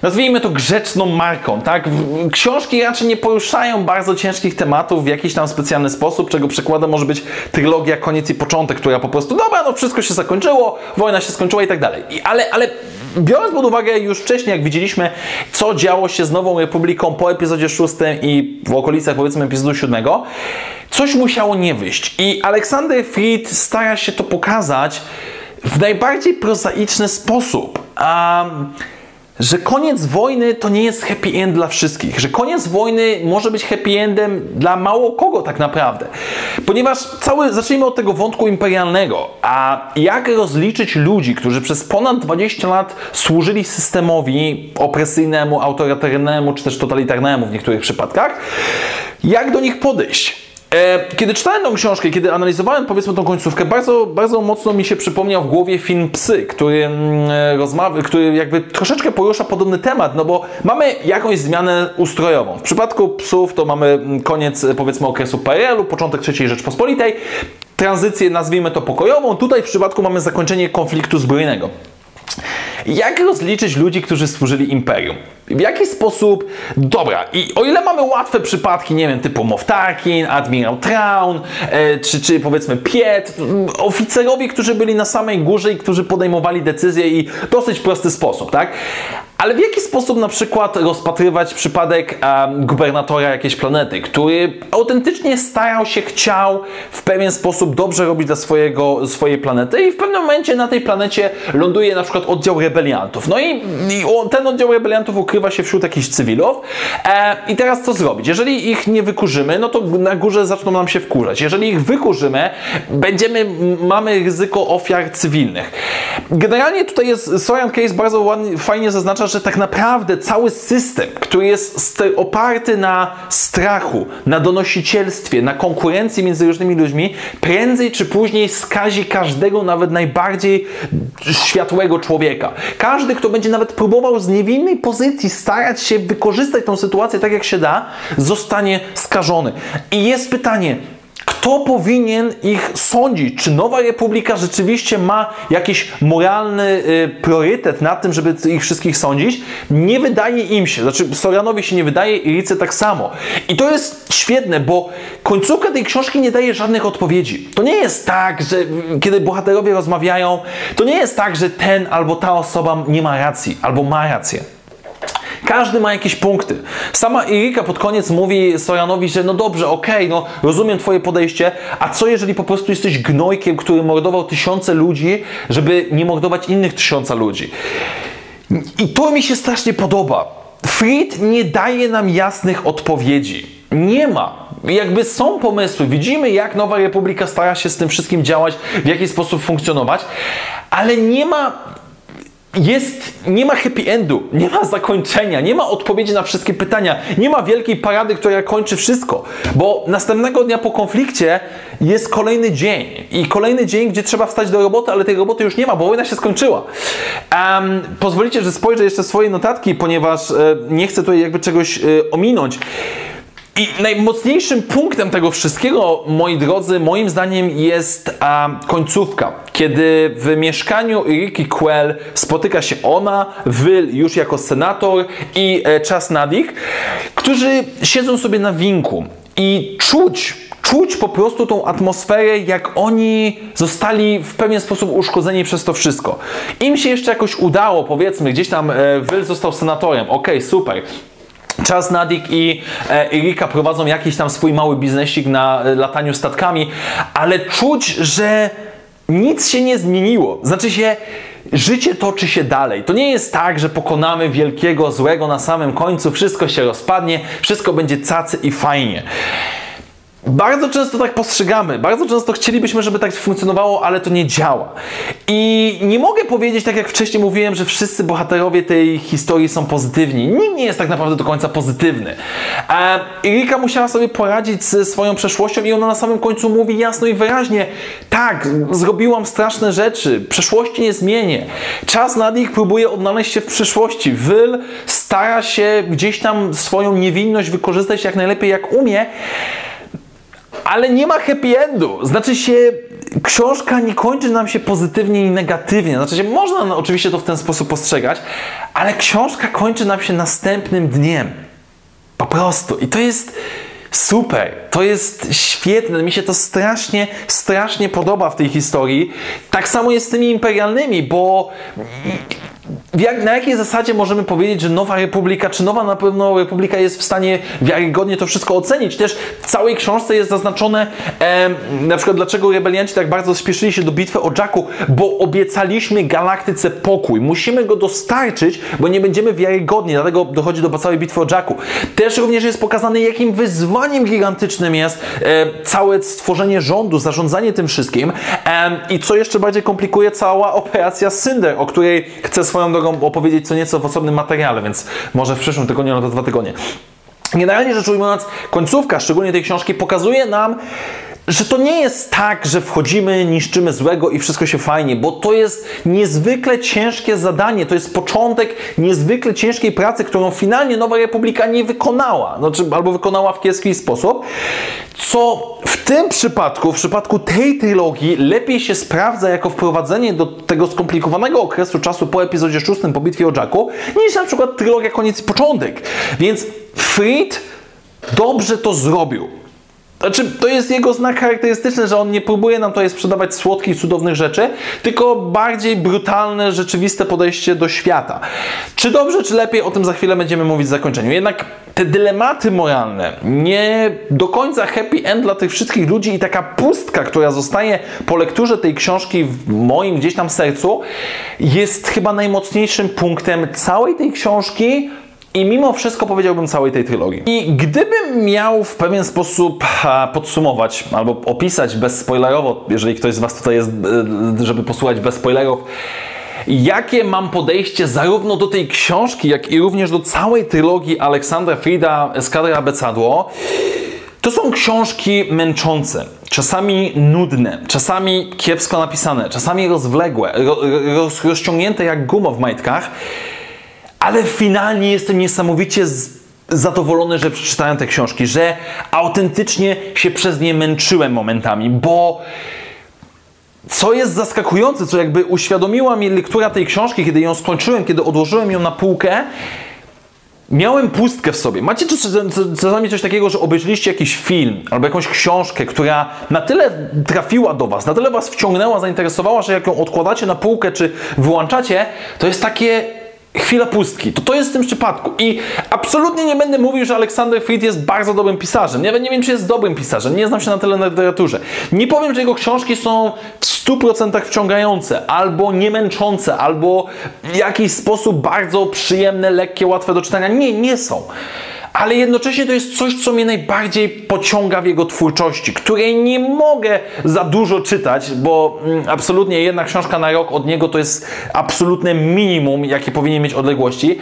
nazwijmy to grzeczną marką, tak? Książki raczej nie poruszają bardzo ciężkich tematów w jakiś tam specjalny sposób, czego przykładem może być trylogia Koniec i Początek, która po prostu, dobra, no wszystko się zakończyło, wojna się skończyła i tak dalej. Ale, ale biorąc pod uwagę już wcześniej, jak widzieliśmy, co działo się z Nową Republiką po epizodzie 6 i w okolicach powiedzmy epizodu 7, coś musiało nie wyjść. I Aleksander Fried stara się to pokazać w najbardziej prozaiczny sposób. Um, że koniec wojny to nie jest happy end dla wszystkich, że koniec wojny może być happy endem dla mało kogo tak naprawdę. Ponieważ cały, zacznijmy od tego wątku imperialnego, a jak rozliczyć ludzi, którzy przez ponad 20 lat służyli systemowi opresyjnemu, autorytarnemu czy też totalitarnemu w niektórych przypadkach, jak do nich podejść? E, kiedy czytałem tą książkę, kiedy analizowałem powiedzmy tą końcówkę, bardzo, bardzo mocno mi się przypomniał w głowie film Psy, który mm, e, rozmawia, który jakby troszeczkę porusza podobny temat, no bo mamy jakąś zmianę ustrojową. W przypadku psów to mamy mm, koniec e, powiedzmy okresu PRL-u, początek III Rzeczpospolitej, tranzycję nazwijmy to pokojową, tutaj w przypadku mamy zakończenie konfliktu zbrojnego. Jak rozliczyć ludzi, którzy służyli imperium? W jaki sposób? Dobra, i o ile mamy łatwe przypadki, nie wiem, typu Moff Tarkin, admirał Traun, e, czy, czy powiedzmy Piet, oficerowie, którzy byli na samej górze i którzy podejmowali decyzje i dosyć prosty sposób, tak? Ale w jaki sposób na przykład rozpatrywać przypadek um, gubernatora jakiejś planety, który autentycznie starał się, chciał w pewien sposób dobrze robić dla swojego, swojej planety i w pewnym momencie na tej planecie ląduje na przykład oddział rebeliantów. No i, i on, ten oddział rebeliantów ukrywa się wśród jakichś cywilów e, i teraz co zrobić? Jeżeli ich nie wykurzymy, no to na górze zaczną nam się wkurzać. Jeżeli ich wykurzymy, będziemy, mamy ryzyko ofiar cywilnych. Generalnie tutaj jest, Sorian Case bardzo fajnie zaznacza, że tak naprawdę cały system, który jest oparty na strachu, na donosicielstwie, na konkurencji między różnymi ludźmi, prędzej czy później skazi każdego, nawet najbardziej światłego człowieka. Każdy, kto będzie nawet próbował z niewinnej pozycji starać się wykorzystać tą sytuację tak jak się da, zostanie skażony. I jest pytanie, kto powinien ich sądzić? Czy Nowa Republika rzeczywiście ma jakiś moralny y, priorytet na tym, żeby ich wszystkich sądzić? Nie wydaje im się, znaczy Sorianowi się nie wydaje i Rice tak samo. I to jest świetne, bo końcówka tej książki nie daje żadnych odpowiedzi. To nie jest tak, że kiedy bohaterowie rozmawiają, to nie jest tak, że ten albo ta osoba nie ma racji, albo ma rację. Każdy ma jakieś punkty. Sama Irika pod koniec mówi Sojanowi, że no dobrze, okej, okay, no rozumiem twoje podejście, a co jeżeli po prostu jesteś gnojkiem, który mordował tysiące ludzi, żeby nie mordować innych tysiąca ludzi? I to mi się strasznie podoba. Fried nie daje nam jasnych odpowiedzi. Nie ma. Jakby są pomysły, widzimy jak Nowa Republika stara się z tym wszystkim działać, w jaki sposób funkcjonować, ale nie ma jest, nie ma happy endu, nie ma zakończenia, nie ma odpowiedzi na wszystkie pytania, nie ma wielkiej parady, która kończy wszystko, bo następnego dnia po konflikcie jest kolejny dzień i kolejny dzień, gdzie trzeba wstać do roboty, ale tej roboty już nie ma, bo wojna się skończyła. Um, pozwolicie, że spojrzę jeszcze swoje notatki, ponieważ e, nie chcę tutaj jakby czegoś e, ominąć. I najmocniejszym punktem tego wszystkiego, moi drodzy, moim zdaniem jest a, końcówka, kiedy w mieszkaniu Ricky Quell spotyka się ona, Will już jako senator i e, Czas Nadik, którzy siedzą sobie na winku i czuć, czuć po prostu tą atmosferę, jak oni zostali w pewien sposób uszkodzeni przez to wszystko. Im się jeszcze jakoś udało, powiedzmy, gdzieś tam e, Will został senatorem, okej, okay, super Czas Nadik i Erika prowadzą jakiś tam swój mały biznesik na e, lataniu statkami, ale czuć, że nic się nie zmieniło. Znaczy się, życie toczy się dalej. To nie jest tak, że pokonamy wielkiego złego na samym końcu, wszystko się rozpadnie, wszystko będzie cacy i fajnie. Bardzo często tak postrzegamy, bardzo często chcielibyśmy, żeby tak funkcjonowało, ale to nie działa. I nie mogę powiedzieć, tak jak wcześniej mówiłem, że wszyscy bohaterowie tej historii są pozytywni. Nikt nie jest tak naprawdę do końca pozytywny. E, Erika musiała sobie poradzić ze swoją przeszłością i ona na samym końcu mówi jasno i wyraźnie: Tak, zrobiłam straszne rzeczy, przeszłości nie zmienię. Czas nad ich próbuje odnaleźć się w przyszłości. Wyl stara się gdzieś tam swoją niewinność wykorzystać jak najlepiej jak umie ale nie ma happy endu. Znaczy się, książka nie kończy nam się pozytywnie i negatywnie. Znaczy się, można no, oczywiście to w ten sposób postrzegać, ale książka kończy nam się następnym dniem. Po prostu. I to jest super. To jest świetne. Mi się to strasznie, strasznie podoba w tej historii. Tak samo jest z tymi imperialnymi, bo jak, na jakiej zasadzie możemy powiedzieć, że Nowa Republika, czy Nowa na pewno Republika jest w stanie wiarygodnie to wszystko ocenić? Też w całej książce jest zaznaczone e, na przykład dlaczego rebelianci tak bardzo spieszyli się do bitwy o Jacku, bo obiecaliśmy galaktyce pokój. Musimy go dostarczyć, bo nie będziemy wiarygodni, dlatego dochodzi do całej bitwy o Jacku. Też również jest pokazane, jakim wyzwaniem gigantycznym jest e, całe stworzenie rządu, zarządzanie tym wszystkim e, i co jeszcze bardziej komplikuje cała operacja Synder, o której chcę swoją drogą opowiedzieć co nieco w osobnym materiale, więc może w przyszłym tygodniu albo dwa tygodnie. Generalnie rzecz ujmując, końcówka, szczególnie tej książki, pokazuje nam, że to nie jest tak, że wchodzimy, niszczymy złego i wszystko się fajnie, bo to jest niezwykle ciężkie zadanie, to jest początek niezwykle ciężkiej pracy, którą finalnie Nowa Republika nie wykonała, znaczy, albo wykonała w kiepski sposób, co w tym przypadku, w przypadku tej trylogii, lepiej się sprawdza jako wprowadzenie do tego skomplikowanego okresu czasu po epizodzie 6, po bitwie o Jacku, niż na przykład trylogia koniec i początek. Więc Fried dobrze to zrobił. Znaczy, to jest jego znak charakterystyczny, że on nie próbuje nam tutaj sprzedawać słodkich, cudownych rzeczy, tylko bardziej brutalne, rzeczywiste podejście do świata. Czy dobrze, czy lepiej, o tym za chwilę będziemy mówić w zakończeniu. Jednak te dylematy moralne, nie do końca happy end dla tych wszystkich ludzi i taka pustka, która zostaje po lekturze tej książki w moim gdzieś tam sercu, jest chyba najmocniejszym punktem całej tej książki, i mimo wszystko powiedziałbym całej tej trylogii. I gdybym miał w pewien sposób podsumować albo opisać bezspoilerowo, jeżeli ktoś z Was tutaj jest, e, żeby posłuchać bez spoilerów, jakie mam podejście zarówno do tej książki, jak i również do całej trylogii Aleksandra Frida Eskadra Becadło, to są książki męczące, czasami nudne, czasami kiepsko napisane, czasami rozwległe, roz, rozciągnięte jak guma w majtkach, ale finalnie jestem niesamowicie zadowolony, że przeczytałem te książki, że autentycznie się przez nie męczyłem momentami, bo co jest zaskakujące, co jakby uświadomiła mi lektura tej książki, kiedy ją skończyłem, kiedy odłożyłem ją na półkę, miałem pustkę w sobie. Macie czasami coś takiego, że obejrzeliście jakiś film albo jakąś książkę, która na tyle trafiła do Was, na tyle Was wciągnęła, zainteresowała, że jak ją odkładacie na półkę czy wyłączacie, to jest takie chwila pustki. To to jest w tym przypadku. I absolutnie nie będę mówił, że Aleksander Fried jest bardzo dobrym pisarzem. Nawet nie wiem, czy jest dobrym pisarzem. Nie znam się na tyle na literaturze. Nie powiem, że jego książki są w 100% wciągające, albo niemęczące, albo w jakiś sposób bardzo przyjemne, lekkie, łatwe do czytania. Nie, nie są ale jednocześnie to jest coś, co mnie najbardziej pociąga w jego twórczości, której nie mogę za dużo czytać, bo mm, absolutnie jedna książka na rok od niego to jest absolutne minimum, jakie powinien mieć odległości.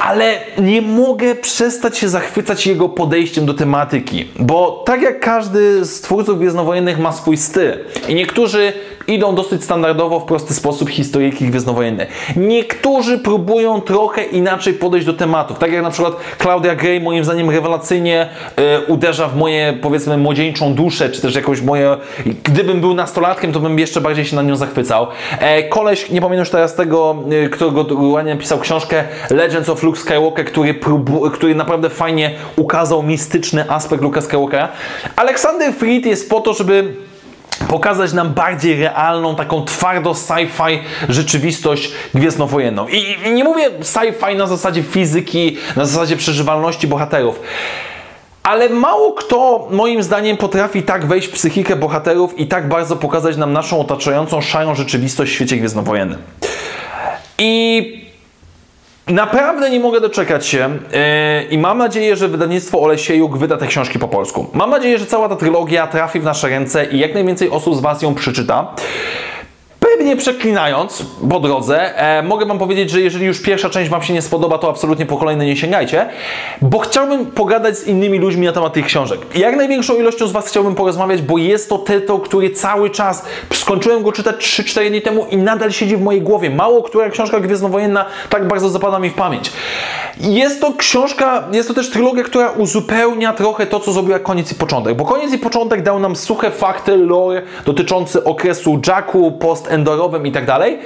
Ale nie mogę przestać się zachwycać jego podejściem do tematyki, bo tak jak każdy z twórców gwiezdnowojennych ma swój styl i niektórzy idą dosyć standardowo w prosty sposób historyjki gwiezdnowojenne. Niektórzy próbują trochę inaczej podejść do tematów, tak jak na przykład Claudia Gray moim zdaniem rewelacyjnie e, uderza w moje powiedzmy młodzieńczą duszę, czy też jakąś moje, gdybym był nastolatkiem, to bym jeszcze bardziej się na nią zachwycał. E, koleś, nie pamiętam już teraz tego, e, którego ładnie napisał książkę Legends of Luke Skywalker, który, próbu, który naprawdę fajnie ukazał mistyczny aspekt Luka Skywalkera. Aleksander Fried jest po to, żeby pokazać nam bardziej realną, taką twardo sci-fi rzeczywistość gwiezdnowojenną. I, nie mówię sci-fi na zasadzie fizyki, na zasadzie przeżywalności bohaterów. Ale mało kto, moim zdaniem, potrafi tak wejść w psychikę bohaterów i tak bardzo pokazać nam naszą otaczającą szarą rzeczywistość w świecie gwiezdnowojennym. I Naprawdę nie mogę doczekać się yy, i mam nadzieję, że wydawnictwo Olesiejuk wyda te książki po polsku. Mam nadzieję, że cała ta trylogia trafi w nasze ręce i jak najwięcej osób z Was ją przeczyta. Pewnie przeklinając po drodze, e, mogę Wam powiedzieć, że jeżeli już pierwsza część Wam się nie spodoba, to absolutnie po kolejne nie sięgajcie, bo chciałbym pogadać z innymi ludźmi na temat tych książek. Jak największą ilością z Was chciałbym porozmawiać, bo jest to tytuł, który cały czas, skończyłem go czytać 3-4 dni temu i nadal siedzi w mojej głowie. Mało która książka gwiezdnowojenna tak bardzo zapada mi w pamięć. Jest to książka, jest to też trylogia, która uzupełnia trochę to, co zrobiła koniec i początek, bo koniec i początek dał nam suche fakty, lore dotyczące okresu Jacku, post-endorowym i tak dalej.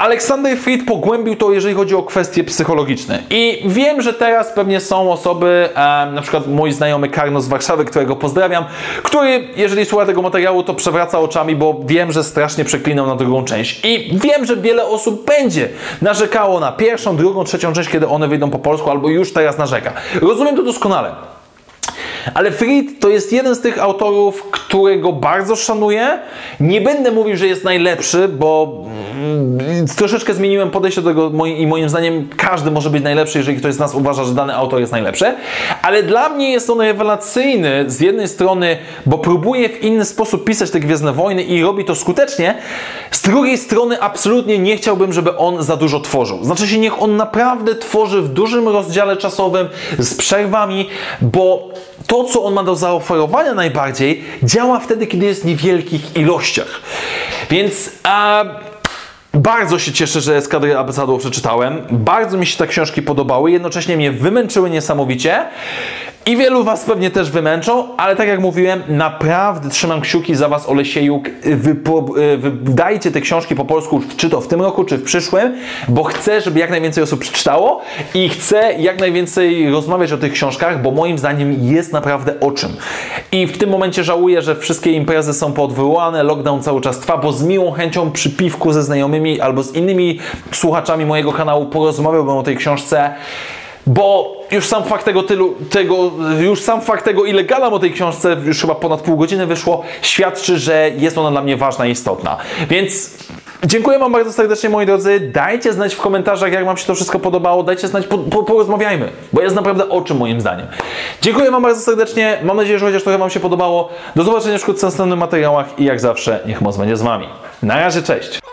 Aleksander Fried pogłębił to, jeżeli chodzi o kwestie psychologiczne. I wiem, że teraz pewnie są osoby, e, na przykład mój znajomy Karno z Warszawy, którego pozdrawiam, który, jeżeli słucha tego materiału, to przewraca oczami, bo wiem, że strasznie przeklinał na drugą część. I wiem, że wiele osób będzie narzekało na pierwszą, drugą, trzecią część, kiedy one wyjdą po polsku, albo już teraz narzeka. Rozumiem to doskonale. Ale Fried to jest jeden z tych autorów, którego bardzo szanuję. Nie będę mówił, że jest najlepszy, bo mm, troszeczkę zmieniłem podejście do tego i moim zdaniem każdy może być najlepszy, jeżeli ktoś z nas uważa, że dany autor jest najlepszy. Ale dla mnie jest on rewelacyjny z jednej strony, bo próbuje w inny sposób pisać te Gwiezdne Wojny i robi to skutecznie. Z drugiej strony absolutnie nie chciałbym, żeby on za dużo tworzył. Znaczy się, niech on naprawdę tworzy w dużym rozdziale czasowym, z przerwami, bo to, co on ma do zaoferowania najbardziej, działa wtedy, kiedy jest w niewielkich ilościach. Więc a, bardzo się cieszę, że Eskadrę Abecadło przeczytałem. Bardzo mi się te książki podobały, jednocześnie mnie wymęczyły niesamowicie. I wielu Was pewnie też wymęczą, ale tak jak mówiłem, naprawdę trzymam kciuki za Was, Olesiejuk. Wydajcie te książki po polsku, czy to w tym roku, czy w przyszłym, bo chcę, żeby jak najwięcej osób przeczytało i chcę jak najwięcej rozmawiać o tych książkach, bo moim zdaniem jest naprawdę o czym. I w tym momencie żałuję, że wszystkie imprezy są poodwołane, lockdown cały czas trwa, bo z miłą chęcią przy piwku ze znajomymi albo z innymi słuchaczami mojego kanału porozmawiałbym o tej książce bo już sam fakt tego tylu, tego, już sam fakt tego, ile gadam o tej książce, już chyba ponad pół godziny wyszło, świadczy, że jest ona dla mnie ważna i istotna. Więc dziękuję Wam bardzo serdecznie, moi drodzy. Dajcie znać w komentarzach, jak Wam się to wszystko podobało. Dajcie znać, po, po, porozmawiajmy, bo jest naprawdę o czym moim zdaniem. Dziękuję Wam bardzo serdecznie. Mam nadzieję, że chociaż trochę Wam się podobało. Do zobaczenia wkrótce w następnych materiałach i jak zawsze, niech moc będzie z Wami. Na razie, cześć!